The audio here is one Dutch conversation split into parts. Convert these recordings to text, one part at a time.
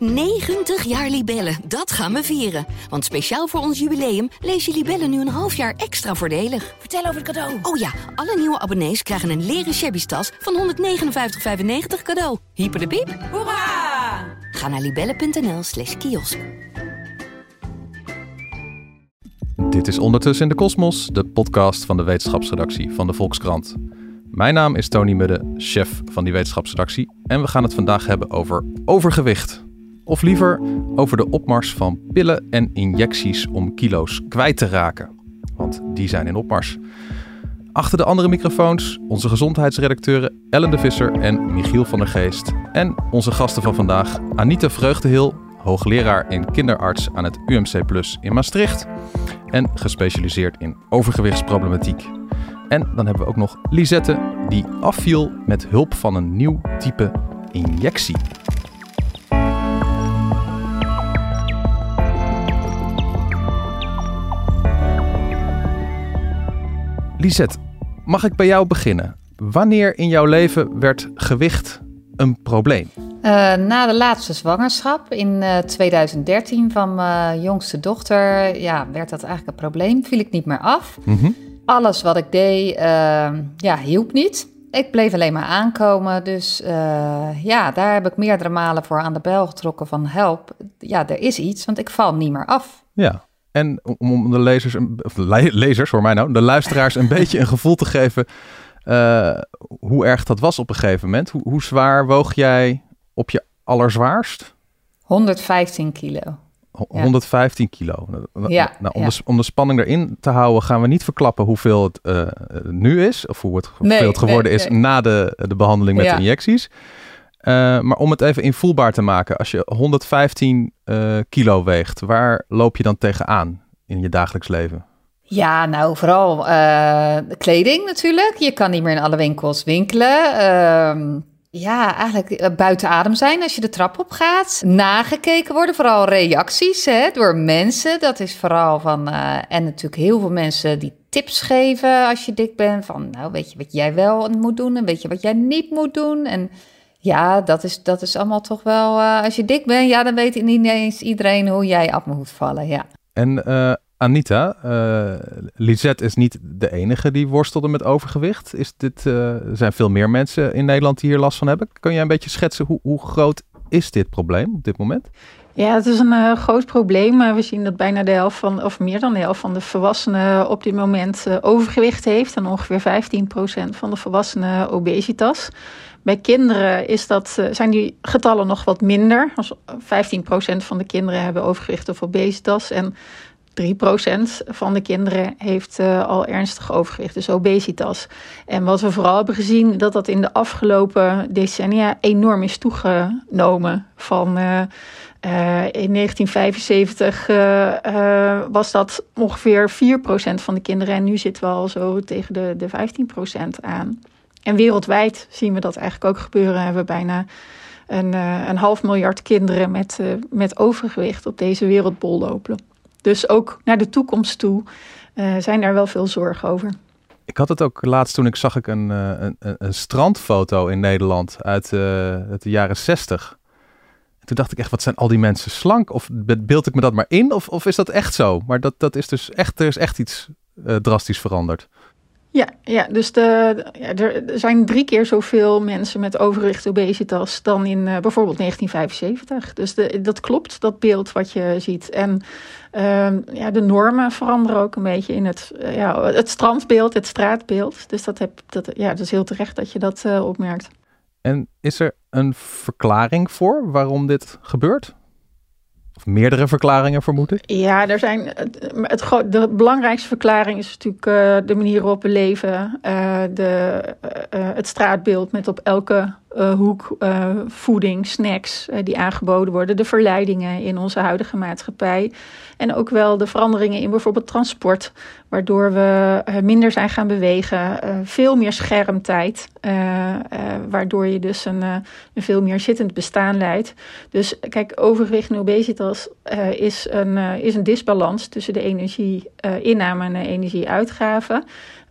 90 jaar Libellen, dat gaan we vieren. Want speciaal voor ons jubileum lees je Libellen nu een half jaar extra voordelig. Vertel over het cadeau. Oh ja, alle nieuwe abonnees krijgen een leren shabby tas van 159,95 cadeau. Hyper de piep. Hoera! Ga naar libellen.nl slash kiosk. Dit is Ondertussen in de Kosmos, de podcast van de wetenschapsredactie van de Volkskrant. Mijn naam is Tony Mudde, chef van die wetenschapsredactie. En we gaan het vandaag hebben over overgewicht. Of liever over de opmars van pillen en injecties om kilo's kwijt te raken. Want die zijn in opmars. Achter de andere microfoons onze gezondheidsredacteuren Ellen de Visser en Michiel van der Geest. En onze gasten van vandaag Anita Vreugdehil, hoogleraar in kinderarts aan het UMC Plus in Maastricht. En gespecialiseerd in overgewichtsproblematiek. En dan hebben we ook nog Lisette, die afviel met hulp van een nieuw type injectie. Lisette, mag ik bij jou beginnen? Wanneer in jouw leven werd gewicht een probleem? Uh, na de laatste zwangerschap in uh, 2013 van mijn jongste dochter, ja, werd dat eigenlijk een probleem. Viel ik niet meer af. Mhm. Alles wat ik deed, uh, ja, hielp niet. Ik bleef alleen maar aankomen. Dus ja, daar heb ik meerdere malen voor aan de bel getrokken van help. Ja, er is iets, want ik val niet meer af. Ja, en om de lezers, of de lezers, voor mij nou, de luisteraars een beetje een gevoel te geven uh, hoe erg dat was op een gegeven moment. Hoe, hoe zwaar woog jij op je allerzwaarst? 115 kilo. 115 kilo. Ja, nou, om, ja. de, om de spanning erin te houden, gaan we niet verklappen hoeveel het uh, nu is. Of hoe het, hoeveel Nee, het geworden nee, is na de, de behandeling met injecties. Uh, maar om het even invoelbaar te maken, als je 115 uh, kilo weegt, waar loop je dan tegenaan in je dagelijks leven? Ja, nou vooral uh, kleding natuurlijk. Je kan niet meer in alle winkels winkelen. Uh, ja, eigenlijk buiten adem zijn als je de trap op gaat. Nagekeken worden, vooral reacties hè, door mensen. Dat is vooral van... En natuurlijk heel veel mensen die tips geven als je dik bent. Van nou, weet je wat jij wel moet doen en weet je wat jij niet moet doen. En ja, dat is, dat is allemaal toch wel... Uh, als je dik bent, ja, dan weet niet eens iedereen hoe jij af moet vallen, ja. En uh, Anita, uh, Lisette is niet de enige die worstelde met overgewicht. Is dit, uh, er zijn veel meer mensen in Nederland die hier last van hebben. Kun jij een beetje schetsen hoe, hoe groot is dit probleem op dit moment? Ja, het is een uh, groot probleem. we zien dat bijna de helft van, of meer dan de helft van de volwassenen op dit moment overgewicht heeft. En ongeveer 15% van de volwassenen obesitas. Bij kinderen is dat, zijn die getallen nog wat minder. 15% van de kinderen hebben overgewicht of obesitas. En 3% van de kinderen heeft uh, al ernstig overgewicht, dus obesitas. En wat we vooral hebben gezien, dat dat in de afgelopen decennia enorm is toegenomen. Van uh, in 1975 was dat ongeveer 4% van de kinderen en nu zitten we al zo tegen de, de 15% aan. En wereldwijd zien we dat eigenlijk ook gebeuren. Hebben we bijna een, een half miljard kinderen met, met overgewicht op deze wereldbol lopen. Dus ook naar de toekomst toe uh, zijn daar wel veel zorgen over. Ik had het ook laatst toen ik zag ik een, een, een strandfoto in Nederland uit, uit de jaren 60. En toen dacht ik echt, wat zijn al die mensen slank? Of beeld ik me dat maar in? Of, of is dat echt zo? Maar dat, dat is dus echt, er is echt iets drastisch veranderd. Ja, ja dus de, ja, er zijn drie keer zoveel mensen met overgewicht obesitas dan in uh, bijvoorbeeld 1975. Dus de, dat klopt, dat beeld wat je ziet. En uh, ja, de normen veranderen ook een beetje in het, uh, ja, het strandbeeld, het straatbeeld. Dus dat, heb, dat, ja, dat is heel terecht dat je dat uh, opmerkt. En is er een verklaring voor waarom dit gebeurt? Of meerdere verklaringen vermoed ik? Ja, er zijn, het, het, de belangrijkste verklaring is natuurlijk uh, de manier waarop we leven. Uh, de, uh, het straatbeeld met op elke hoek voeding, snacks die aangeboden worden. De verleidingen in onze huidige maatschappij. En ook wel de veranderingen in bijvoorbeeld transport. Waardoor we minder zijn gaan bewegen. veel meer schermtijd. waardoor je dus een, een veel meer zittend bestaan leidt. Dus kijk, overgewicht en obesitas uh, is, een, uh, is een disbalans tussen de energie-inname uh, en de energie-uitgave.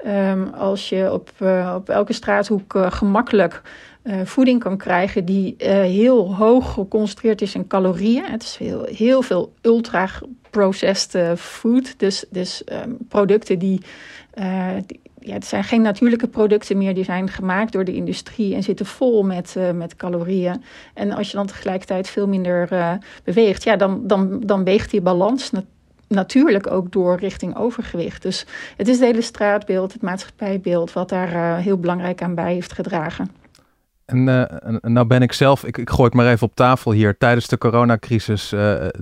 Um, als je op, op elke straathoek gemakkelijk voeding kan krijgen die heel hoog geconcentreerd is in calorieën. Het is heel, heel veel ultra-processed food, dus, dus um, producten die, ja, het zijn geen natuurlijke producten meer, die zijn gemaakt door de industrie en zitten vol met, met calorieën. En als je dan tegelijkertijd veel minder beweegt, ja, dan, dan, dan weegt die balans natuurlijk ook door richting overgewicht. Dus het is het hele straatbeeld, het maatschappijbeeld, wat daar heel belangrijk aan bij heeft gedragen. En nou ben ik zelf, ik, ik gooi het maar even op tafel hier, tijdens de coronacrisis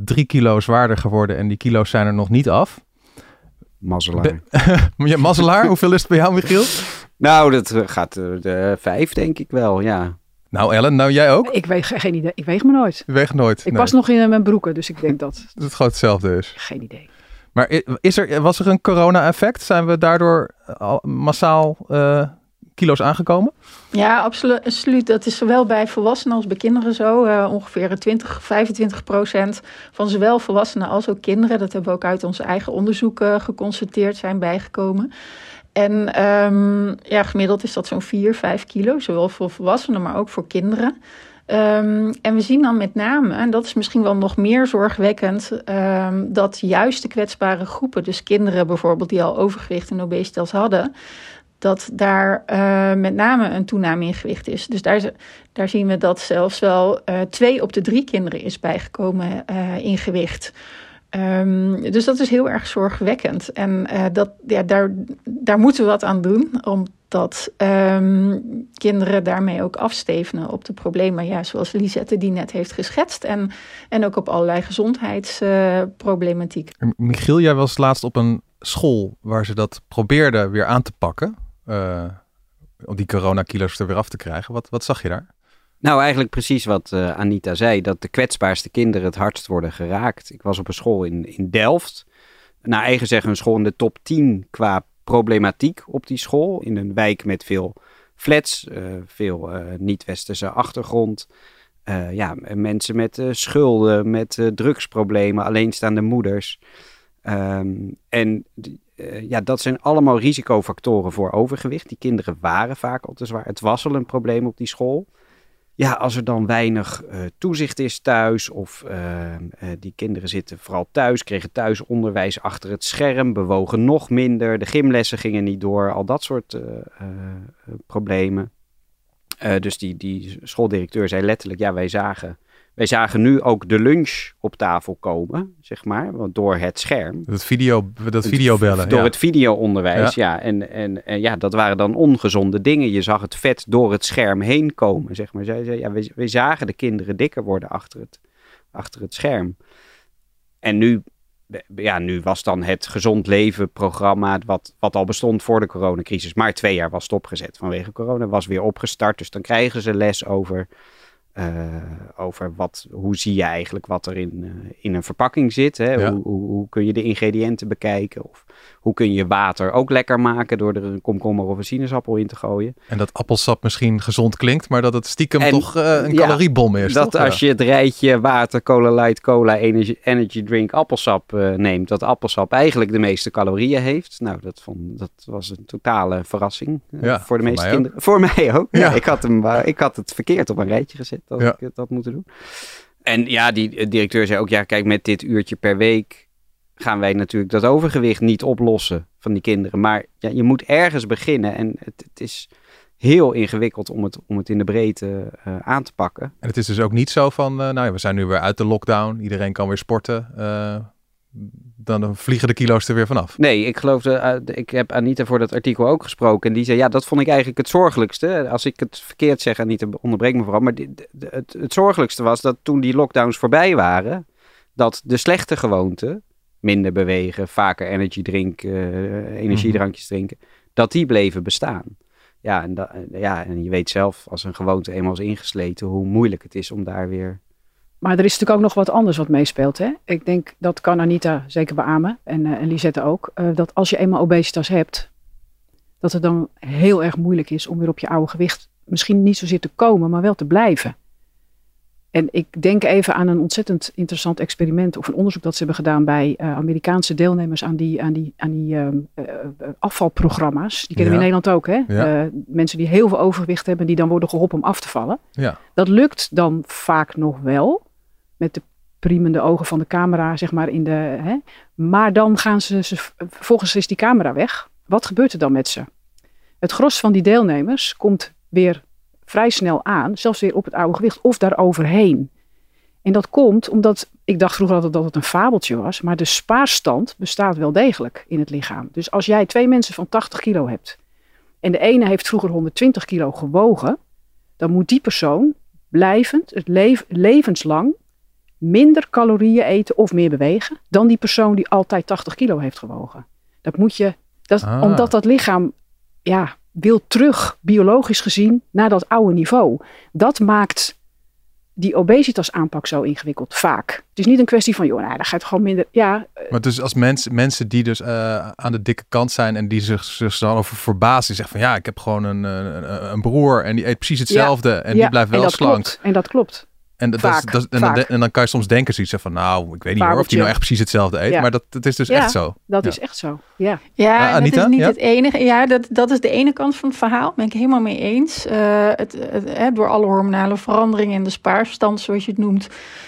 drie kilo zwaarder geworden en die kilo's zijn er nog niet af. Mazzelaar. ja, mazzelaar, hoeveel is het bij jou, Michiel? Nou, dat eh, gaat uh, de vijf, denk ik wel, ja. Nou, Ellen, nou jij ook? Ik weeg geen idee. Ik weeg me nooit. Je weegt nooit. Ik was nog in eh, mijn broeken, dus ik denk dat. dat het gewoon hetzelfde is. Geen idee. Maar is er, was er een corona-effect? Zijn we daardoor massaal kilo's aangekomen? Ja, absoluut. Dat is zowel bij volwassenen als bij kinderen zo. Uh, ongeveer 20, 25 procent van zowel volwassenen als ook kinderen. Dat hebben we ook uit ons eigen onderzoek uh, geconstateerd, zijn bijgekomen. En um, ja, gemiddeld is dat zo'n 4, 5 kilo, zowel voor volwassenen, maar ook voor kinderen. Um, en we zien dan met name, en dat is misschien wel nog meer zorgwekkend, um, dat juist de kwetsbare groepen, dus kinderen bijvoorbeeld die al overgewicht en obesitas hadden, dat daar uh, met name een toename in gewicht is. Dus daar, daar zien we dat zelfs wel uh, twee op de drie kinderen is bijgekomen uh, in gewicht. Um, dus dat is heel erg zorgwekkend. En dat, ja, daar, daar moeten we wat aan doen, omdat um, kinderen daarmee ook afstevenen op de problemen, ja, zoals Lisette die net heeft geschetst. En, en ook op allerlei gezondheidsproblematiek. Michiel, jij was laatst op een school waar ze dat probeerden weer aan te pakken uh, om die coronakilo's er weer af te krijgen. Wat, wat zag je daar? Nou, eigenlijk precies wat uh, Anita zei, dat de kwetsbaarste kinderen het hardst worden geraakt. Ik was op een school in, in Delft. Naar eigen zeggen een school in de top 10 qua problematiek op die school. In een wijk met veel flats, uh, veel niet-westerse achtergrond. ja, mensen met schulden, met drugsproblemen, alleenstaande moeders. Um, en uh, ja, dat zijn allemaal risicofactoren voor overgewicht. Die kinderen waren vaak al te zwaar. Het was al een probleem op die school. Ja, als er dan weinig uh, toezicht is thuis, of uh, die kinderen zitten vooral thuis, kregen thuis onderwijs achter het scherm, bewogen nog minder, de gymlessen gingen niet door, al dat soort problemen. dus die, die schooldirecteur zei letterlijk: ja, wij zagen wij zagen nu ook de lunch op tafel komen, zeg maar, door het scherm. Dat video, dat videobellen. Door het videoonderwijs, ja. ja. En, en, en, ja, dat waren dan ongezonde dingen. Je zag het vet door het scherm heen komen, zeg maar. Zij zei, ja, wij, wij zagen de kinderen dikker worden achter het, achter het scherm. En nu, ja, nu was dan het Gezond Leven programma, wat, wat al bestond voor de coronacrisis, maar twee jaar was stopgezet vanwege corona, was weer opgestart. Dus dan krijgen ze les over over wat, hoe zie je eigenlijk wat er in, uh, in een verpakking zit. Hè? Hoe, hoe, hoe, kun je de ingrediënten bekijken? Of hoe kun je water ook lekker maken door er een komkommer of een sinaasappel in te gooien? En dat appelsap misschien gezond klinkt, maar dat het stiekem toch uh, een ja, caloriebom is. Dat toch? als je het rijtje water, cola light, cola, energy, energy drink, appelsap neemt, dat appelsap eigenlijk de meeste calorieën heeft. Nou, dat, vond, dat was een totale verrassing ja, voor de meeste voor kinderen. Ook. Voor mij ook. Ja. ik, had hem, ik had het verkeerd op een rijtje gezet dat ik had moeten doen. En ja, die directeur zei ook, ja, kijk, met dit uurtje per week gaan wij natuurlijk dat overgewicht niet oplossen van die kinderen. Maar ja, je moet ergens beginnen en het, het is heel ingewikkeld om het, om het in de breedte uh, aan te pakken. En het is dus ook niet zo van, uh, nou ja, we zijn nu weer uit de lockdown, iedereen kan weer sporten. Uh, dan vliegen de kilo's er weer vanaf. Nee, ik geloof, de, ik heb Anita voor dat artikel ook gesproken. En die zei, ja, dat vond ik eigenlijk het zorgelijkste. Als ik het verkeerd zeg, Anita, onderbreek me vooral. Maar dit, het, het zorgelijkste was dat toen die lockdowns voorbij waren, dat de slechte gewoonten, minder bewegen, vaker energy drinken, uh, energiedrankjes drinken, dat die bleven bestaan. Ja en, da, ja, en je weet zelf, als een gewoonte eenmaal is ingesleten, hoe moeilijk het is om daar weer maar er is natuurlijk ook nog wat anders wat meespeelt. Hè? Ik denk dat kan Anita zeker beamen en, uh, en Lisette ook. Uh, dat als je eenmaal obesitas hebt, dat het dan heel erg moeilijk is om weer op je oude gewicht misschien niet zozeer te komen, maar wel te blijven. En ik denk even aan een ontzettend interessant experiment of een onderzoek dat ze hebben gedaan bij uh, Amerikaanse deelnemers aan die, aan die, aan die uh, uh, afvalprogramma's. Die kennen we in Nederland ook, hè? Ja. mensen die heel veel overgewicht hebben, die dan worden geholpen om af te vallen. Ja. Dat lukt dan vaak nog wel, met de priemende ogen van de camera, zeg maar. In de, hè? Maar dan gaan ze, ze, vervolgens is die camera weg. Wat gebeurt er dan met ze? Het gros van die deelnemers komt weer vrij snel aan, zelfs weer op het oude gewicht of daaroverheen. En dat komt omdat, ik dacht vroeger altijd dat het een fabeltje was, maar de spaarstand bestaat wel degelijk in het lichaam. Dus als jij twee mensen van 80 kilo hebt en de ene heeft vroeger 120 kilo gewogen, dan moet die persoon blijvend, het levenslang, minder calorieën eten of meer bewegen dan die persoon die altijd 80 kilo heeft gewogen. Dat moet je, dat, Ah. omdat dat lichaam ja, wil terug, biologisch gezien, naar dat oude niveau. Dat maakt die obesitas aanpak zo ingewikkeld, vaak. Het is niet een kwestie van, joh, nou, dan gaat het gewoon minder... Ja, Maar dus als mens, mensen die dus eh, aan de dikke kant zijn en die zich, zich dan over verbazen, die zeggen van ja, ik heb gewoon een, een, een broer en die eet precies hetzelfde en ja, die blijft wel en dat slank. Klopt, en dat klopt. En, dat, dat is- Vaak, dat is- en, dan, vaak. en dan kan je soms denken zoiets van, nou, ik weet niet hoor of die nou echt precies hetzelfde eet, Ja. maar dat, dat is dus Ja. echt zo. Dat Ja. is echt zo, ja. Ja, en dat Anita? is niet Ja? het enige. Ja, dat, dat is de ene kant van het verhaal. Ben ik helemaal mee eens. Eh, het, het, hè, door alle hormonale veranderingen en de spaarstand, zoals je het noemt,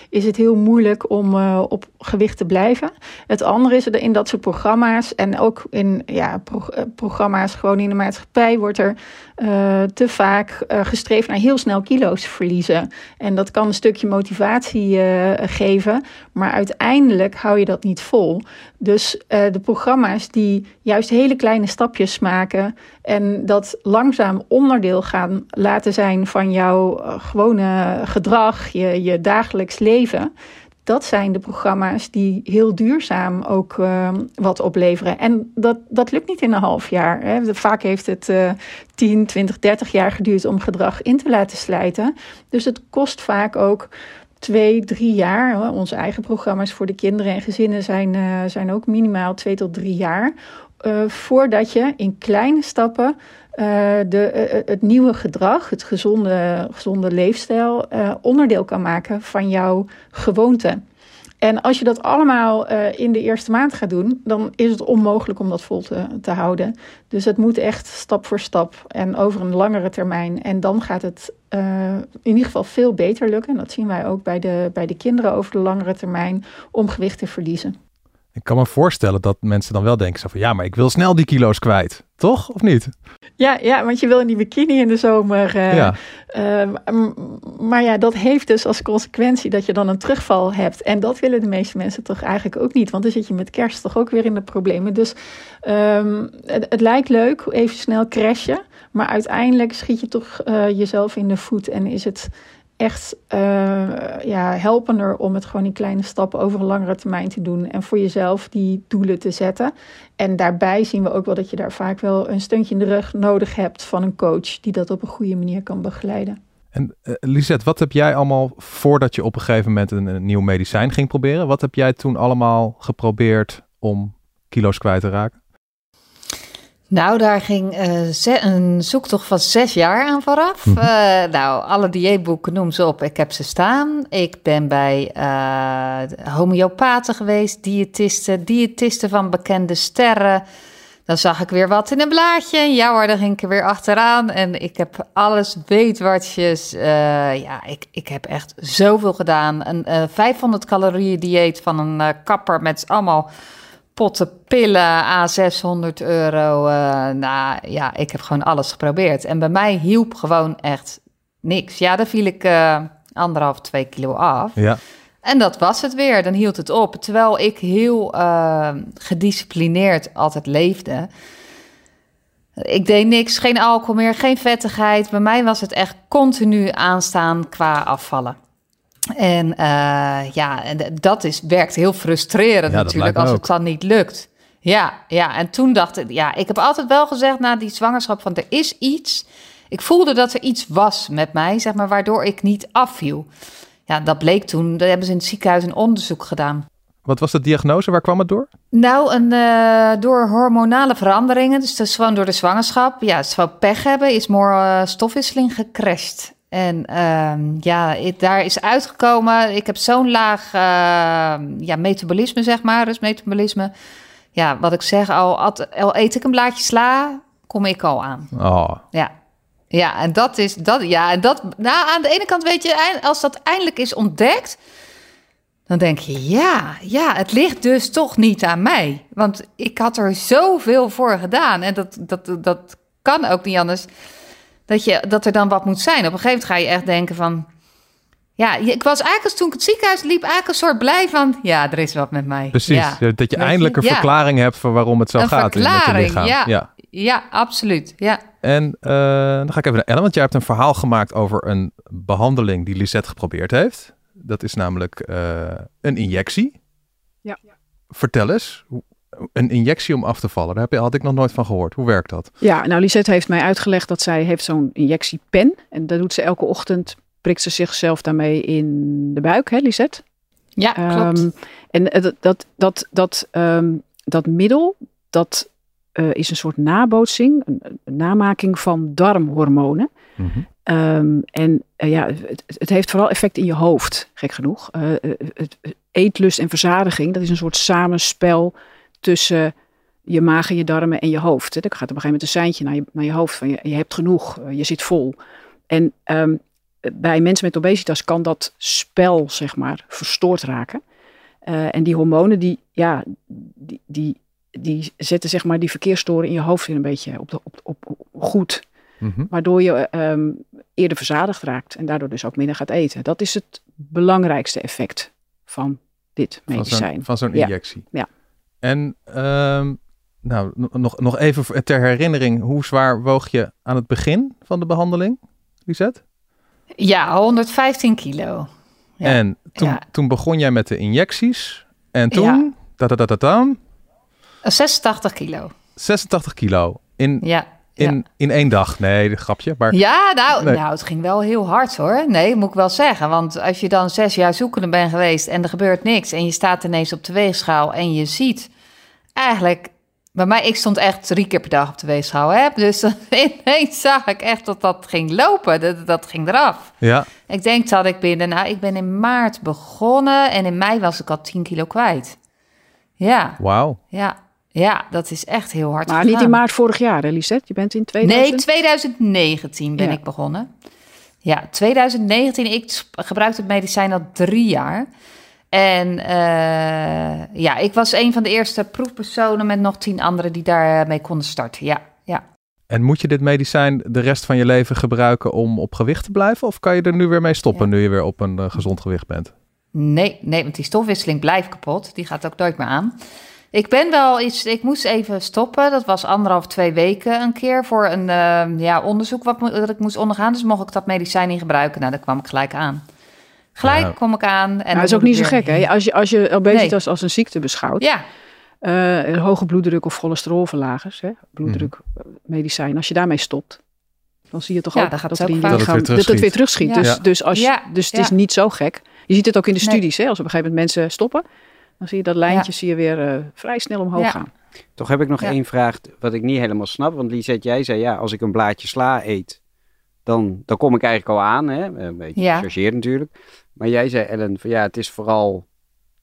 is het heel moeilijk om eh, op gewicht te blijven. Het andere is er in dat soort programma's en ook in ja, eh, programma's gewoon in de maatschappij wordt er eh, te vaak eh, gestreefd naar heel snel kilo's verliezen. En dat kan een stukje motivatie geven, maar uiteindelijk hou je dat niet vol. Dus de programma's die juist hele kleine stapjes maken en dat langzaam onderdeel gaan laten zijn van jouw gewone gedrag, je, je dagelijks leven. Dat zijn de programma's die heel duurzaam ook eh, wat opleveren. En dat, dat lukt niet in een half jaar. Hè. Vaak heeft het eh 10, 20, 30 jaar geduurd om gedrag in te laten slijten. Dus het kost vaak ook twee, drie jaar. Onze eigen programma's voor de kinderen en gezinnen zijn, eh, zijn ook minimaal twee tot drie jaar. eh, voordat je in kleine stappen de, eh, het nieuwe gedrag, het gezonde, gezonde leefstijl, eh, onderdeel kan maken van jouw gewoonte. En als je dat allemaal eh, in de eerste maand gaat doen, dan is het onmogelijk om dat vol te, te houden. Dus het moet echt stap voor stap en over een langere termijn. En dan gaat het eh, in ieder geval veel beter lukken. En dat zien wij ook bij de, bij de kinderen over de langere termijn om gewicht te verliezen. Ik kan me voorstellen dat mensen dan wel denken zo van ja, maar ik wil snel die kilo's kwijt. Toch? Of niet? Ja, ja, want je wil in die bikini in de zomer. eh, ja. eh, maar ja, dat heeft dus als consequentie dat je dan een terugval hebt. En dat willen de meeste mensen toch eigenlijk ook niet. Want dan zit je met kerst toch ook weer in de problemen. Dus ehm, het, het lijkt leuk, even snel crashen. Maar uiteindelijk schiet je toch eh, jezelf in de voet. En is het echt eh, ja, helpender om het gewoon in kleine stappen over een langere termijn te doen. En voor jezelf die doelen te zetten. En daarbij zien we ook wel dat je daar vaak wel een steuntje in de rug nodig hebt van een coach die dat op een goede manier kan begeleiden. En eh, Lisette, wat heb jij allemaal voordat je op een gegeven moment een nieuw medicijn ging proberen? Wat heb jij toen allemaal geprobeerd om kilo's kwijt te raken? Nou, daar ging eh, een zoektocht van zes jaar aan vooraf. Mhm. Eh, nou, alle dieetboeken, noem ze op. Ik heb ze staan. Ik ben bij eh homeopaten geweest, diëtisten, diëtisten van bekende sterren. Dan zag ik weer wat in een blaadje. Ja hoor, dan ging ik er weer achteraan. En ik heb alles weetwatjes. eh ja, ik, ik heb echt zoveel gedaan. Een eh 500 calorieën dieet van een kapper met allemaal potten pillen a 600 euro. eh, nou ja, ik heb gewoon alles geprobeerd. En bij mij hielp gewoon echt niks. Ja, dan viel ik eh, anderhalf, twee kilo af. Ja. En dat was het weer. Dan hield het op. Terwijl ik heel eh, gedisciplineerd altijd leefde. Ik deed niks, geen alcohol meer, geen vettigheid. Bij mij was het echt continu aanstaan qua afvallen. En eh, ja, dat is, werkt heel frustrerend Ja, natuurlijk als ook. het dan niet lukt. Ja, ja, en toen dacht ik, ja, ik heb altijd wel gezegd na die zwangerschap van er is iets. Ik voelde dat er iets was met mij, zeg maar, waardoor ik niet afviel. Ja, dat bleek toen, daar hebben ze in het ziekenhuis een onderzoek gedaan. Wat was de diagnose? Waar kwam het door? Nou, een, eh, door hormonale veranderingen, dus dat is gewoon door de zwangerschap. Ja, het is gewoon pech hebben, is mijn eh, stofwisseling gecrashed. En ehm, ja, daar is uitgekomen. Ik heb zo'n laag ehm, ja, metabolisme, zeg maar, rustmetabolisme. Ja, wat ik zeg, al, at- al eet ik een blaadje sla, kom ik al aan. Oh, Ja. Ja, en dat is dat. Ja, en dat. Nou, aan de ene kant weet je, als dat eindelijk is ontdekt, dan denk je, ja, ja, het ligt dus toch niet aan mij. Want ik had er zoveel voor gedaan. En dat, dat, dat kan ook niet anders. Dat, je, dat er dan wat moet zijn. Op een gegeven moment ga je echt denken van. Ja, ik was eigenlijk als toen ik het ziekenhuis liep, eigenlijk een soort blij van. Ja, er is wat met mij. precies. Ja. Dat je eindelijk een Ja. verklaring hebt voor waarom het zo Een gaat in met je verklaring, lichaam. ja. Ja, absoluut. Ja. En eh, dan ga ik even naar Ellen, want jij hebt een verhaal gemaakt over een behandeling die Lisette geprobeerd heeft. Dat is namelijk eh, een injectie. Ja. Vertel eens, hoe- een injectie om af te vallen, daar heb je, had ik nog nooit van gehoord. Hoe werkt dat? Ja, nou Lisette heeft mij uitgelegd dat zij heeft zo'n injectiepen. En dat doet ze elke ochtend, prikt ze zichzelf daarmee in de buik, hè Lisette? Ja, klopt. Ehm, en eh, dat, dat, dat, dat, ehm, dat middel, dat eh, is een soort nabootsing, een, een namaking van darmhormonen. Ehm, en eh, ja, het, het heeft vooral effect in je hoofd, gek genoeg. Eh, eh, het, eetlust en verzadiging, dat is een soort samenspel tussen je maag en je darmen en je hoofd. Dan gaat op een gegeven moment een seintje naar je, naar je hoofd van je, je hebt genoeg, eh, je zit vol. En ehm, bij mensen met obesitas kan dat spel, zeg maar, verstoord raken. Eh, en die hormonen, die, ja, die, die, die zetten zeg maar die verkeersstoren in je hoofd weer een beetje op, de, op, op, op goed. Mhm. Waardoor je ehm, eerder verzadigd raakt en daardoor dus ook minder gaat eten. Dat is het belangrijkste effect van dit medicijn. van zo'n Ja. injectie. Ja. En ehm, nou, nog, nog even ter herinnering, hoe zwaar woog je aan het begin van de behandeling, Lisette? Ja, 115 kilo. Ja. En toen, Ja. toen begon jij met de injecties. En toen, Ja. da, da, da, 86 kilo. 86 kilo in, Ja. In, ja. in één dag. Nee, grapje. Maar Ja, nou, Nee. nou, het ging wel heel hard hoor. Nee, moet ik wel zeggen. Want als je dan zes jaar zoekende bent geweest en er gebeurt niks... en je staat ineens op de weegschaal en je ziet eigenlijk... Bij mij, ik stond echt drie keer per dag op de weegschaal. Hè? Dus ineens zag ik echt dat dat ging lopen. Dat, dat ging eraf. ja, Ik denk dat ik binnen... Nou, ik ben in maart begonnen en in mei was ik al 10 kilo kwijt. Ja, wauw. ja, ja, dat is echt heel hard Maar niet in maart vorig jaar, hè, Lisette? Je bent in 2000? Nee, 2019 ben Ja. ik begonnen. Ja, 2019. Ik s- gebruik het medicijn al drie jaar. En eh, ja, ik was een van de eerste proefpersonen met nog tien anderen die daarmee konden starten. Ja, ja. En moet je dit medicijn de rest van je leven gebruiken om op gewicht te blijven? Of kan je er nu weer mee stoppen Ja. nu je weer op een eh, gezond gewicht bent? Nee, nee, want die stofwisseling blijft kapot. Die gaat ook nooit meer aan. Ik ben wel iets, ik moest even stoppen. Dat was anderhalf, twee weken een keer voor een eh, ja, onderzoek wat, dat ik moest ondergaan. Dus mocht ik dat medicijn niet gebruiken. Nou, daar kwam ik gelijk aan. Gelijk Ja. kom ik aan. En Nou, dat is ook niet zo gek, hè? Als je, als je obesitas als een ziekte beschouwt, Ja, eh, een hoge bloeddruk of cholesterolverlagers, hè? bloeddruk, Mhm. eh, medicijn, als je daarmee stopt, dan zie je toch Ja, ook dan gaat dat het er ook. Dat weer dat het weer terugschiet. Ja. Dus, dus, als je, Ja, dus het is niet zo gek. Je ziet het ook in de Nee. studies, hè? als op een gegeven moment mensen stoppen, dan zie je dat lijntje zie je weer eh, vrij snel omhoog Ja. gaan. Toch heb ik nog Ja. één vraag wat ik niet helemaal snap. Want Lisette, jij zei ja, als ik een blaadje sla eet, dan, dan kom ik eigenlijk al aan. Hè? Een beetje Ja. gechargeerd natuurlijk. Maar jij zei Ellen, van ja, het is vooral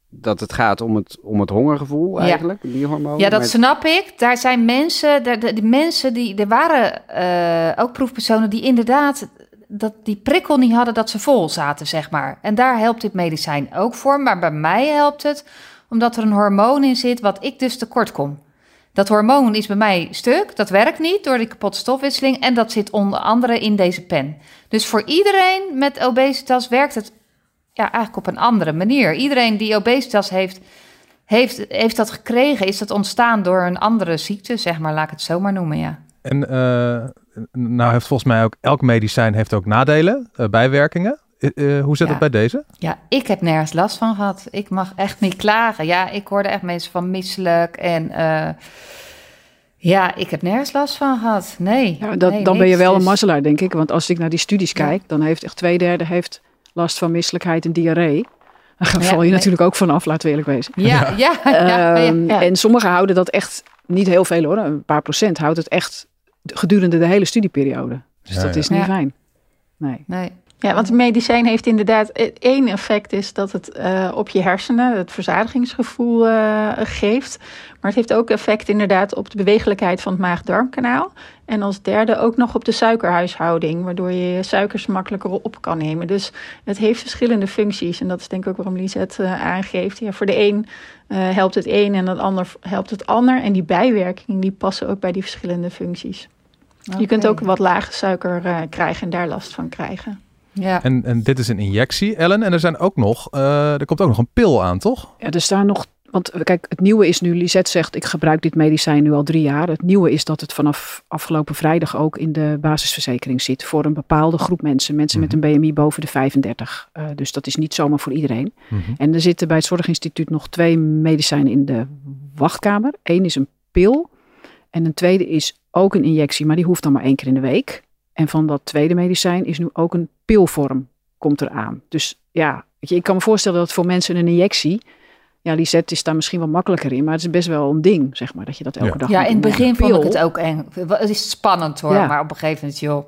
dat het gaat om het, om het hongergevoel Ja. eigenlijk, die hormonen. Ja, dat Maar- snap ik. Daar zijn mensen, de, de, de mensen die, er waren eh, ook proefpersonen die inderdaad dat die prikkel niet hadden dat ze vol zaten, zeg maar. En daar helpt dit medicijn ook voor. Maar bij mij helpt het omdat er een hormoon in zit wat ik dus tekort kom. Dat hormoon is bij mij stuk, dat werkt niet door die kapotte stofwisseling en dat zit onder andere in deze pen. Dus voor iedereen met obesitas werkt het ja, eigenlijk op een andere manier. Iedereen die obesitas heeft, heeft, heeft dat gekregen, is dat ontstaan door een andere ziekte, zeg maar, laat ik het zo maar noemen, ja. En eh, nou heeft volgens mij ook elk medicijn heeft ook nadelen, eh, bijwerkingen. Eh, eh, hoe zit Ja. het bij deze? Ja, ik heb nergens last van gehad. Ik mag echt niet klagen. Ja, ik hoorde echt mensen van misselijk en eh, ja, ik heb nergens last van gehad. Nee. Ja, dat, nee, dan ben je wel een Dus- mazzelaar, denk ik. Want als ik naar die studies Ja. kijk, dan heeft echt twee derde heeft last van misselijkheid en diarree. Daar val je nee. natuurlijk ook vanaf, laten we eerlijk wezen. Ja, ja, ja, ja, Ehm, ja. En sommigen houden dat echt, niet heel veel hoor, een paar procent houdt het echt gedurende de hele studieperiode. Dus Ja, dat ja. is niet Ja. fijn. Nee. Nee. Ja, want het medicijn heeft inderdaad één effect is dat het uh, op je hersenen het verzadigingsgevoel uh, geeft. Maar het heeft ook effect inderdaad op de bewegelijkheid van het maag-darmkanaal. En als derde ook nog op de suikerhuishouding, waardoor je je suikers makkelijker op kan nemen. Dus het heeft verschillende functies. En dat is denk ik ook waarom Lisette uh, aangeeft. Ja, voor de een helpt het een en het ander helpt het ander. En die bijwerkingen die passen ook bij die verschillende functies. Okay. Je kunt ook wat lage suiker krijgen en daar last van krijgen. Ja. En, en dit is een injectie, Ellen. En er zijn ook nog, uh, er komt ook nog een pil aan, toch? Ja, er staan nog. Want kijk, het nieuwe is nu, Lisette zegt, ik gebruik dit medicijn nu al drie jaar. Het nieuwe is dat het vanaf afgelopen vrijdag ook in de basisverzekering zit. Voor een bepaalde groep mensen. Mensen mm -hmm. met een BMI boven de 35. Uh, dus dat is niet zomaar voor iedereen. Mm -hmm. En er zitten bij het Zorginstituut nog twee medicijnen in de wachtkamer. Eén is een pil. En een tweede is ook een injectie, maar die hoeft dan maar één keer in de week. En van dat tweede medicijn is nu ook een pilvorm komt eraan. Dus ja, weet je, ik kan me voorstellen dat voor mensen een injectie... Ja, Lisette is daar misschien wel makkelijker in, maar het is best wel een ding, zeg maar, dat je dat elke ja. dag Ja, in het begin vond ik het ook eng. Het is spannend hoor, Ja. maar op een gegeven moment, joh...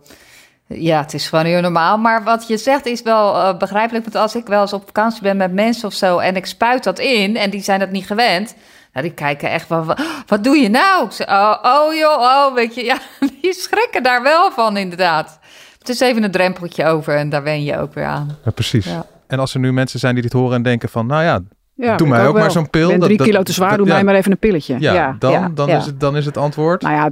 Ja, het is gewoon heel normaal. Maar wat je zegt is wel eh, begrijpelijk. Want als ik wel eens op vakantie ben met mensen of zo... en ik spuit dat in en die zijn dat niet gewend... Nou, die kijken echt van, wat, wat doe je nou? Ik zeg, oh, oh joh, oh, weet je. Ja, die schrikken daar wel van inderdaad. Het is even een drempeltje over en daar wen je ook weer aan. Ja, precies. Ja. En als er nu mensen zijn die dit horen en denken van, nou ja, Ja, doe mij ook maar zo'n pil. Ik ben Dat- drie dat- kilo te zwaar, dat- doe ja. mij maar even een pilletje. ja, dan, ja, dan, ja. Is het, dan is het antwoord. Nou ja,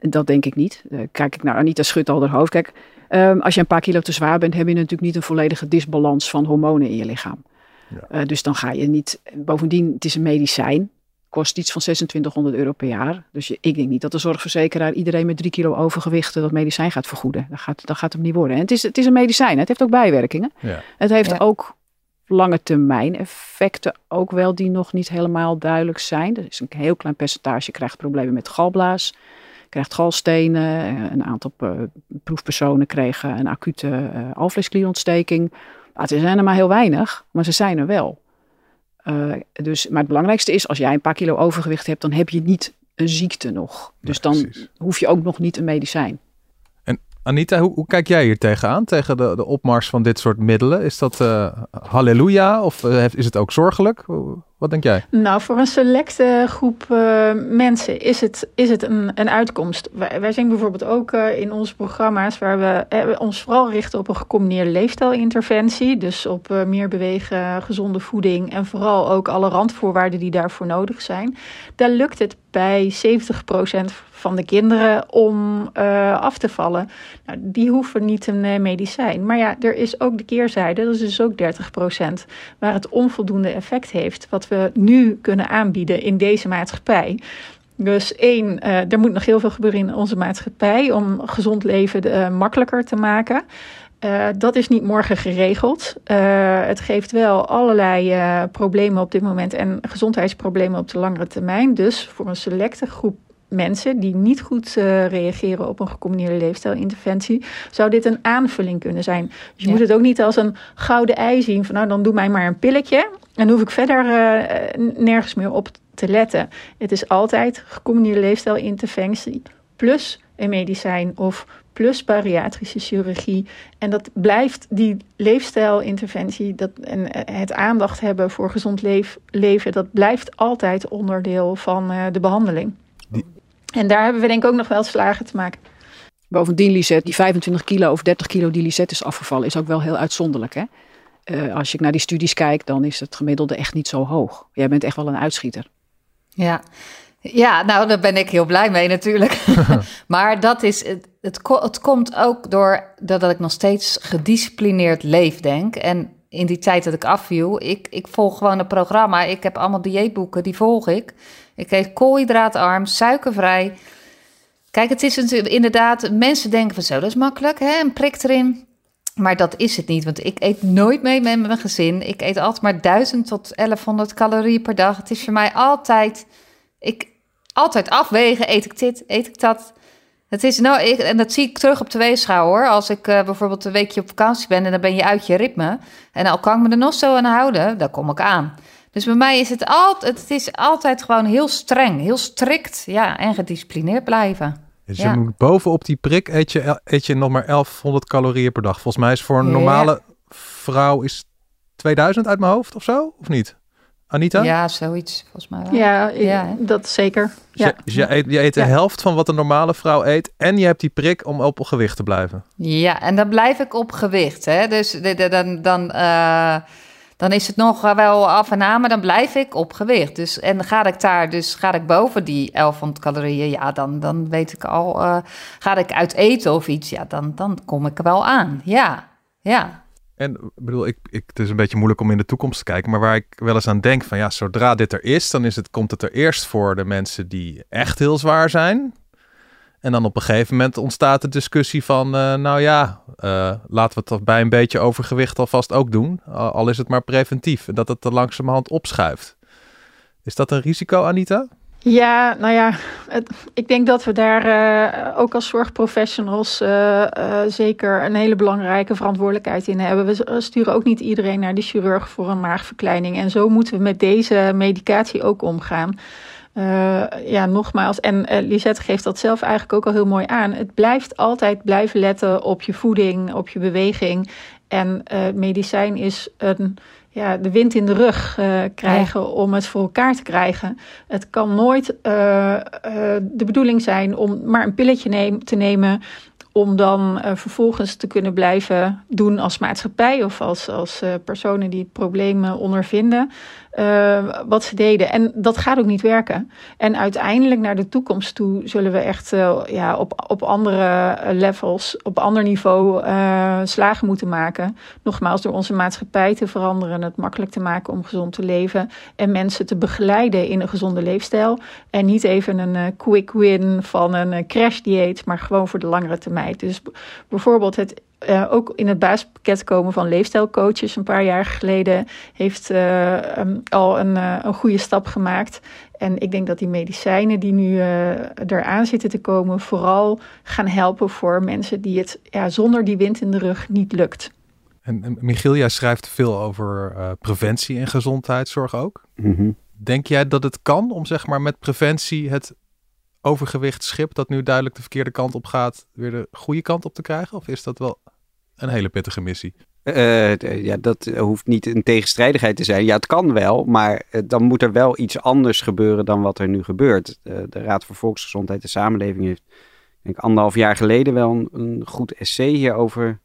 dat denk ik niet. Eh, Kijk ik naar Anita schudt al haar hoofd. Kijk, ehm, als je een paar kilo te zwaar bent, heb je natuurlijk niet een volledige disbalans van hormonen in je lichaam. Ja. Eh, dus dan ga je niet. Bovendien, het is een medicijn. Kost iets van 2600 euro per jaar. Dus je, ik denk niet dat de zorgverzekeraar iedereen met drie kilo overgewicht dat medicijn gaat vergoeden. Dat gaat, dat gaat hem niet worden. En het is, het is een medicijn. Het heeft ook bijwerkingen. Ja. Het heeft Ja. ook lange termijn effecten ook wel die nog niet helemaal duidelijk zijn. Er is een heel klein percentage krijgt problemen met galblaas, krijgt galstenen. Eh, Een aantal eh, proefpersonen kregen een acute eh alvleesklierontsteking. Maar er zijn er maar heel weinig, maar ze zijn er wel. Eh, dus, maar het belangrijkste is, als jij een paar kilo overgewicht hebt, dan heb je niet een ziekte nog. Dus Nee, dan precies. hoef je ook nog niet een medicijn. Anita, hoe, hoe kijk jij hier tegenaan? Tegen de, de opmars van dit soort middelen? Is dat eh, halleluja of eh, is het ook zorgelijk? Wat denk jij? Nou, voor een selecte groep eh, mensen is het, is het een, een uitkomst. Wij, wij zijn bijvoorbeeld ook eh, in onze programma's waar we eh, ons vooral richten op een gecombineerde leefstijlinterventie. Dus op meer bewegen, gezonde voeding en vooral ook alle randvoorwaarden die daarvoor nodig zijn. Daar lukt het bij 70% van de kinderen om af te vallen. Nou, die hoeven niet een medicijn. Maar ja, er is ook de keerzijde, dat is dus ook 30%, waar het onvoldoende effect heeft. Wat we nu kunnen aanbieden in deze maatschappij. Dus één, eh, er moet nog heel veel gebeuren in onze maatschappij om gezond leven eh, makkelijker te maken. Eh, dat is niet morgen geregeld. Het geeft wel allerlei problemen op dit moment en gezondheidsproblemen op de langere termijn. Dus voor een selecte groep mensen die niet goed eh, reageren op een gecombineerde leefstijlinterventie, zou dit een aanvulling kunnen zijn. Dus je Ja. moet het ook niet als een gouden ei zien van nou dan doe mij maar een pilletje en hoef ik verder eh, nergens meer op te letten. Het is altijd gecombineerde leefstijlinterventie plus een medicijn of plus bariatrische chirurgie. En dat blijft die leefstijlinterventie dat, en eh, het aandacht hebben voor gezond leef- leven, dat blijft altijd onderdeel van de behandeling. En daar hebben we denk ik ook nog wel slagen te maken. Bovendien, Lisette, die 25 kilo of 30 kilo die Lisette is afgevallen, is ook wel heel uitzonderlijk. Hè? Eh, als je naar die studies kijkt, dan is het gemiddelde echt niet zo hoog. Jij bent echt wel een uitschieter. Ja. Ja, nou, daar ben ik heel blij mee natuurlijk. maar dat is, het, het, het komt ook door dat ik nog steeds gedisciplineerd leef, denk. En in die tijd dat ik afviel, ik, ik volg gewoon een programma. Ik heb allemaal dieetboeken, die volg ik. Ik eet koolhydraatarm, suikervrij. Kijk, het is inderdaad, mensen denken van zo, dat is makkelijk, hè? een prik erin. Maar dat is het niet, want ik eet nooit mee met mijn gezin. Ik eet altijd maar 1000 tot 1100 calorieën per dag. Het is voor mij altijd, ik altijd afwegen, eet ik dit, eet ik dat. Het is nou, ik, en dat zie ik terug op de weegschaal hoor. Als ik eh, bijvoorbeeld een weekje op vakantie ben en dan ben je uit je ritme. En al kan ik me er nog zo aan houden, dan kom ik aan. Dus bij mij is het altijd, het is altijd gewoon heel streng, heel strikt, ja, en gedisciplineerd blijven. Dus Ja. je moet bovenop die prik eet je, eet je nog maar 1100 calorieën per dag. Volgens mij is voor een Ja. normale vrouw is 2000 uit mijn hoofd of zo, of niet? Anita? Ja, zoiets volgens mij wel. Ja, Ja, dat zeker. Dus Ja. je, dus je eet, je eet de Ja. helft van wat een normale vrouw eet en je hebt die prik om op gewicht te blijven. Ja, en dan blijf ik op gewicht. Hè? Dus de- de- dan, dan, eh, dan is het nog wel af en aan, maar dan blijf ik op gewicht. Dus, en ga ik daar, dus ga ik boven die 1100 calorieën, ja, dan, dan weet ik al, eh, ga ik uit eten of iets, ja, dan, dan kom ik er wel aan. Ja, ja. En bedoel, ik, ik, het is een beetje moeilijk om in de toekomst te kijken, maar waar ik wel eens aan denk van ja, zodra dit er is, dan is het, komt het er eerst voor de mensen die echt heel zwaar zijn. En dan op een gegeven moment ontstaat de discussie van, eh, nou ja, laten we het bij een beetje overgewicht alvast ook doen, al is het maar preventief, en dat het er langzamerhand opschuift. Is dat een risico, Anita? Ja, nou ja, ik denk dat we daar eh, ook als zorgprofessionals eh, eh, zeker een hele belangrijke verantwoordelijkheid in hebben. We sturen ook niet iedereen naar de chirurg voor een maagverkleining. En zo moeten we met deze medicatie ook omgaan. Eh, ja, nogmaals, en eh, Lisette geeft dat zelf eigenlijk ook al heel mooi aan. Het blijft altijd blijven letten op je voeding, op je beweging. En eh, medicijn is een, ja, de wind in de rug krijgen om het voor elkaar te krijgen. Het kan nooit de bedoeling zijn om maar een pilletje neem, te nemen. Om dan vervolgens te kunnen blijven doen als maatschappij of als, als personen die problemen ondervinden. Eh, wat ze deden. En dat gaat ook niet werken. En uiteindelijk naar de toekomst toe zullen we echt eh, ja, op, op andere eh, levels, op ander niveau eh, slagen moeten maken. Nogmaals, door onze maatschappij te veranderen, het makkelijk te maken om gezond te leven. En mensen te begeleiden in een gezonde leefstijl. En niet even een quick win van een crashdieet, maar gewoon voor de langere termijn. Dus bijvoorbeeld het eh, ook in het basispakket komen van leefstijlcoaches een paar jaar geleden heeft eh, um, al een, uh, een goede stap gemaakt. En ik denk dat die medicijnen die nu uh, eraan zitten te komen, vooral gaan helpen voor mensen die het ja, zonder die wind in de rug niet lukt. En, en Michiel, jij schrijft veel over uh, preventie en gezondheidszorg ook. Mm -hmm. Denk jij dat het kan om zeg maar met preventie het overgewichtschip dat nu duidelijk de verkeerde kant op gaat, weer de goede kant op te krijgen? Of is dat wel een hele pittige missie? Uh, ja, dat hoeft niet een tegenstrijdigheid te zijn. Ja, het kan wel, maar dan moet er wel iets anders gebeuren dan wat er nu gebeurt. De Raad voor Volksgezondheid en Samenleving heeft, denk anderhalf jaar geleden wel een, een goed essay hierover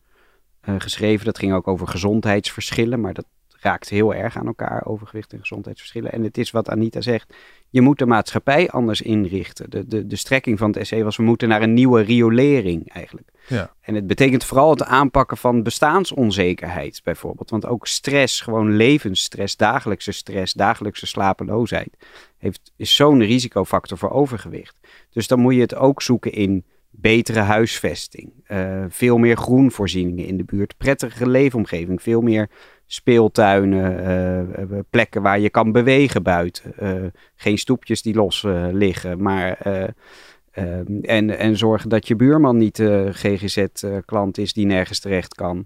geschreven. Dat ging ook over gezondheidsverschillen, maar dat raakt heel erg aan elkaar, overgewicht en gezondheidsverschillen. En het is wat Anita zegt, je moet de maatschappij anders inrichten. De, de, de strekking van het essay was, we moeten naar een nieuwe riolering eigenlijk. Ja. En het betekent vooral het aanpakken van bestaansonzekerheid bijvoorbeeld. Want ook stress, gewoon levensstress, dagelijkse stress, dagelijkse slapeloosheid, heeft, is zo'n risicofactor voor overgewicht. Dus dan moet je het ook zoeken in betere huisvesting, uh, veel meer groenvoorzieningen in de buurt, prettige leefomgeving, veel meer speeltuinen, uh, plekken waar je kan bewegen buiten. Uh, geen stoepjes die los liggen, maar. en, en zorgen dat je buurman niet GGZ-klant is die nergens terecht kan.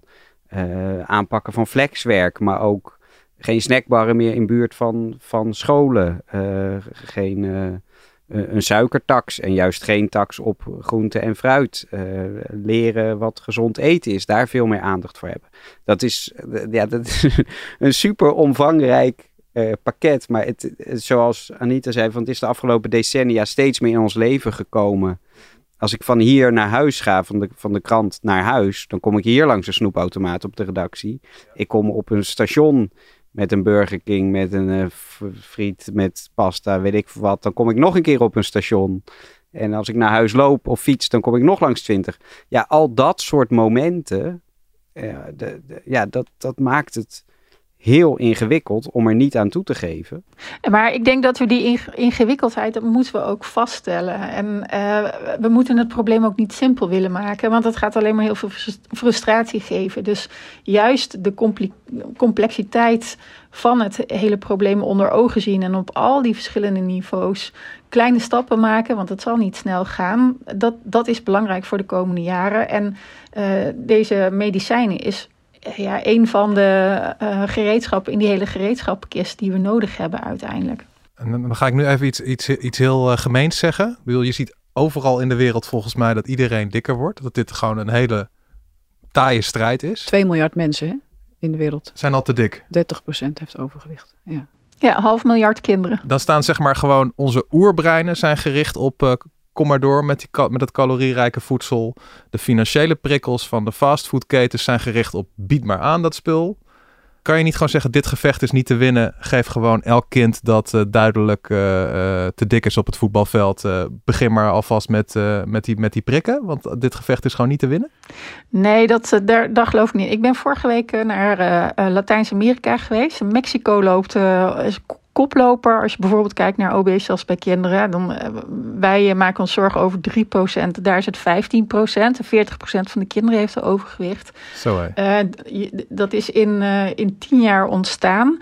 aanpakken van flexwerk, maar ook geen snackbarren meer in buurt van, van scholen. geen een suikertax en juist geen tax op groente en fruit. Uh, leren wat gezond eten is, daar veel meer aandacht voor hebben. Dat is, uh, ja, dat is een super omvangrijk pakket. Maar het, het, zoals Anita zei, van het is de afgelopen decennia steeds meer in ons leven gekomen. Als ik van hier naar huis ga, van de, van de krant naar huis, dan kom ik hier langs een snoepautomaat op de redactie. Ik kom op een station met een Burger King, met een uh, friet, met pasta, weet ik wat. Dan kom ik nog een keer op een station. En als ik naar huis loop of fiets, dan kom ik nog langs 20. Ja, al dat soort momenten, de, de, ja, dat, dat maakt het heel ingewikkeld om er niet aan toe te geven. Maar ik denk dat we die ingewikkeldheid, dat moeten we ook vaststellen. En uh, we moeten het probleem ook niet simpel willen maken, want dat gaat alleen maar heel veel frustratie geven. Dus juist de complexiteit van het hele probleem onder ogen zien en op al die verschillende niveaus kleine stappen maken, want het zal niet snel gaan. Dat, dat is belangrijk voor de komende jaren. En uh, deze medicijnen is ja, een van de uh, gereedschappen in die hele gereedschappenkist die we nodig hebben uiteindelijk. En dan ga ik nu even iets, iets, iets heel uh, gemeens zeggen. Ik bedoel, je ziet overal in de wereld volgens mij dat iedereen dikker wordt. Dat dit gewoon een hele taaie strijd is. 2 miljard mensen hè, in de wereld. Zijn al te dik. 30% heeft overgewicht. Ja. Ja, half miljard kinderen. Dan staan zeg maar gewoon onze oerbreinen zijn gericht op eh, kom maar door met, die, met het calorierijke voedsel. De financiële prikkels van de fastfoodketens zijn gericht op bied maar aan dat spul. Kan je niet gewoon zeggen dit gevecht is niet te winnen. Geef gewoon elk kind dat eh, duidelijk eh, eh, te dik is op het voetbalveld. begin maar alvast met, met, die, met die prikken. Want dit gevecht is gewoon niet te winnen. Nee, dat, daar, daar geloof ik niet. Ik ben vorige week naar Latijns-Amerika geweest. Mexico loopt is koploper. Als je bijvoorbeeld kijkt naar obesitas bij kinderen. Dan, eh, wij eh, maken ons zorgen over 3%. Daar is het 15%. En 40% van de kinderen heeft overgewicht. Zo. Eh, dat is in, in tien jaar ontstaan.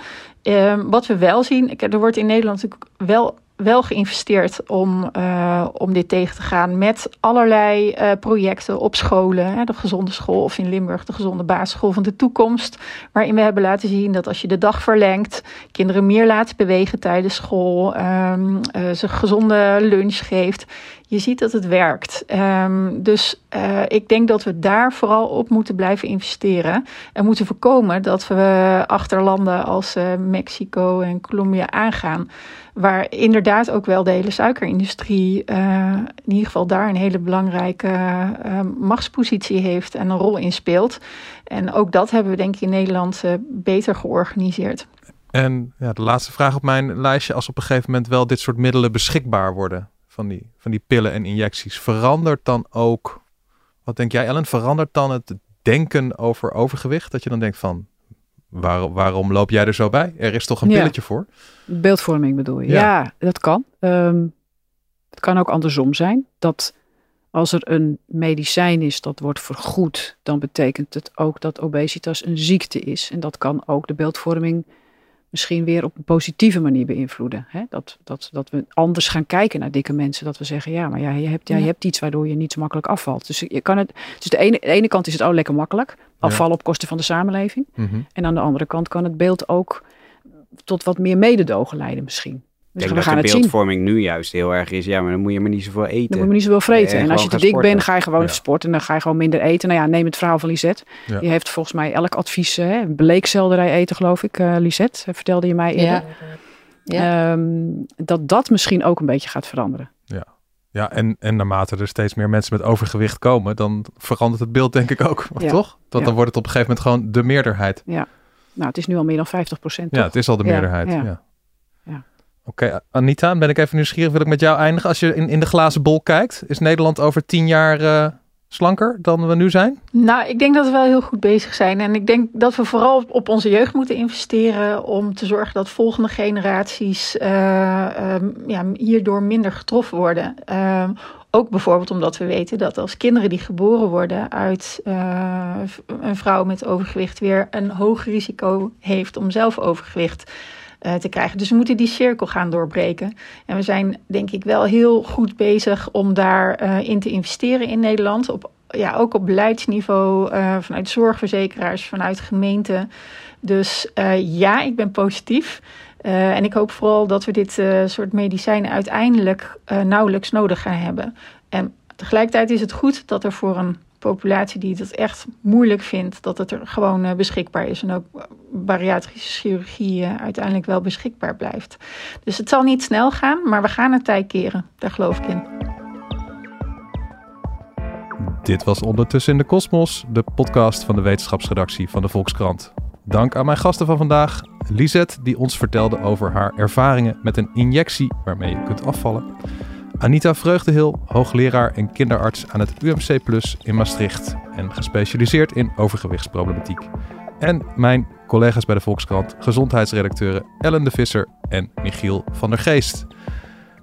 Wat we wel zien, er wordt in Nederland natuurlijk wel, wel geïnvesteerd om, eh, om dit tegen te gaan met allerlei eh, projecten op scholen. Hè, de gezonde school of in Limburg de gezonde basisschool van de toekomst. Waarin we hebben laten zien dat als je de dag verlengt, kinderen meer laat bewegen tijdens school, ehm, eh, ze gezonde lunch geeft. Je ziet dat het werkt. Ehm, dus eh, ik denk dat we daar vooral op moeten blijven investeren. En moeten voorkomen dat we achter landen als eh, Mexico en Colombia aangaan. Waar inderdaad ook wel de hele suikerindustrie eh, in ieder geval daar een hele belangrijke machtspositie heeft en een rol in speelt. En ook dat hebben we denk ik in Nederland beter georganiseerd. En ja, de laatste vraag op mijn lijstje. Als op een gegeven moment wel dit soort middelen beschikbaar worden. Van die, van die pillen en injecties. Verandert dan ook, wat denk jij Ellen? Verandert dan het denken over overgewicht? Dat je dan denkt van, waar, waarom loop jij er zo bij? Er is toch een Ja. pilletje voor? Beeldvorming bedoel je? Ja. Ja, dat kan. Ehm, het kan ook andersom zijn. Dat als er een medicijn is dat wordt vergoed, dan betekent het ook dat obesitas een ziekte is. En dat kan ook de beeldvorming misschien weer op een positieve manier beïnvloeden. Hè? Dat, dat, dat we anders gaan kijken naar dikke mensen. Dat we zeggen, ja, maar ja, je, hebt, ja, je hebt iets waardoor je niet zo makkelijk afvalt. Dus, je kan het, dus de, ene, de ene kant is het oh lekker makkelijk. Afvallen op kosten van de samenleving. Mhm. En aan de andere kant kan het beeld ook tot wat meer mededogen leiden misschien. Ik Dus denk we gaan dat de beeldvorming nu juist heel erg is. Ja, maar dan moet je maar niet zoveel eten. Dan moet je niet zoveel vreten. En en als je te dik bent, ga je gewoon Ja. sporten. En dan ga je gewoon minder eten. Nou ja, neem het verhaal van Lisette. Ja. Die heeft volgens mij elk advies. Hè, bleekselderij eten, geloof ik. eh Lisette, eh, vertelde je mij eerder. Ehm, dat dat misschien ook een beetje gaat veranderen. Ja, en, en naarmate er steeds meer mensen met overgewicht komen, dan verandert het beeld denk ik ook, Ja. toch? Want Ja. dan wordt het op een gegeven moment gewoon de meerderheid. Nou, het is nu al meer dan 50 procent. Ja, het is al de Ja, meerderheid. Ja. Oké, Anita, ben ik even nieuwsgierig. Wil ik met jou eindigen? Als je in, in de glazen bol kijkt, is Nederland over tien jaar eh, slanker dan we nu zijn? Nou, ik denk dat we wel heel goed bezig zijn. En ik denk dat we vooral op- onze jeugd moeten investeren om te zorgen dat volgende generaties eh, ehm, ja, hierdoor minder getroffen worden. Ehm, ook bijvoorbeeld omdat we weten dat als kinderen die geboren worden uit eh, een vrouw met overgewicht weer een hoog risico heeft om zelf overgewicht eh, te krijgen. Dus we moeten die cirkel gaan doorbreken. En we zijn denk ik wel heel goed bezig om daarin in te investeren in Nederland. Op, ja, ook op beleidsniveau, eh, vanuit zorgverzekeraars, vanuit gemeenten. Dus eh, ja, ik ben positief. Eh, en ik hoop vooral dat we dit eh, soort medicijnen uiteindelijk eh, nauwelijks nodig gaan hebben. En tegelijkertijd is het goed dat er voor een populatie die het echt moeilijk vindt, dat het er gewoon eh, beschikbaar is. En ook bariatrische chirurgie eh, uiteindelijk wel beschikbaar blijft. Dus het zal niet snel gaan, maar we gaan het tij keren. Daar geloof ik in. Dit was Ondertussen in de Kosmos, de podcast van de wetenschapsredactie van de Volkskrant. Dank aan mijn gasten van vandaag, Lisette, die ons vertelde over haar ervaringen met een injectie waarmee je kunt afvallen. Anita Vreugdehil, hoogleraar en kinderarts aan het UMC Plus in Maastricht en gespecialiseerd in overgewichtsproblematiek. En mijn collega's bij de Volkskrant, gezondheidsredacteuren Ellen de Visser en Michiel van der Geest.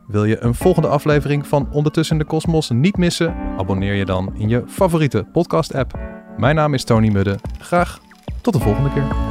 Wil je een volgende aflevering van Ondertussen de Kosmos niet missen? Abonneer je dan in je favoriete podcast-app. Mijn naam is Tony Mudde. Graag tot de volgende keer.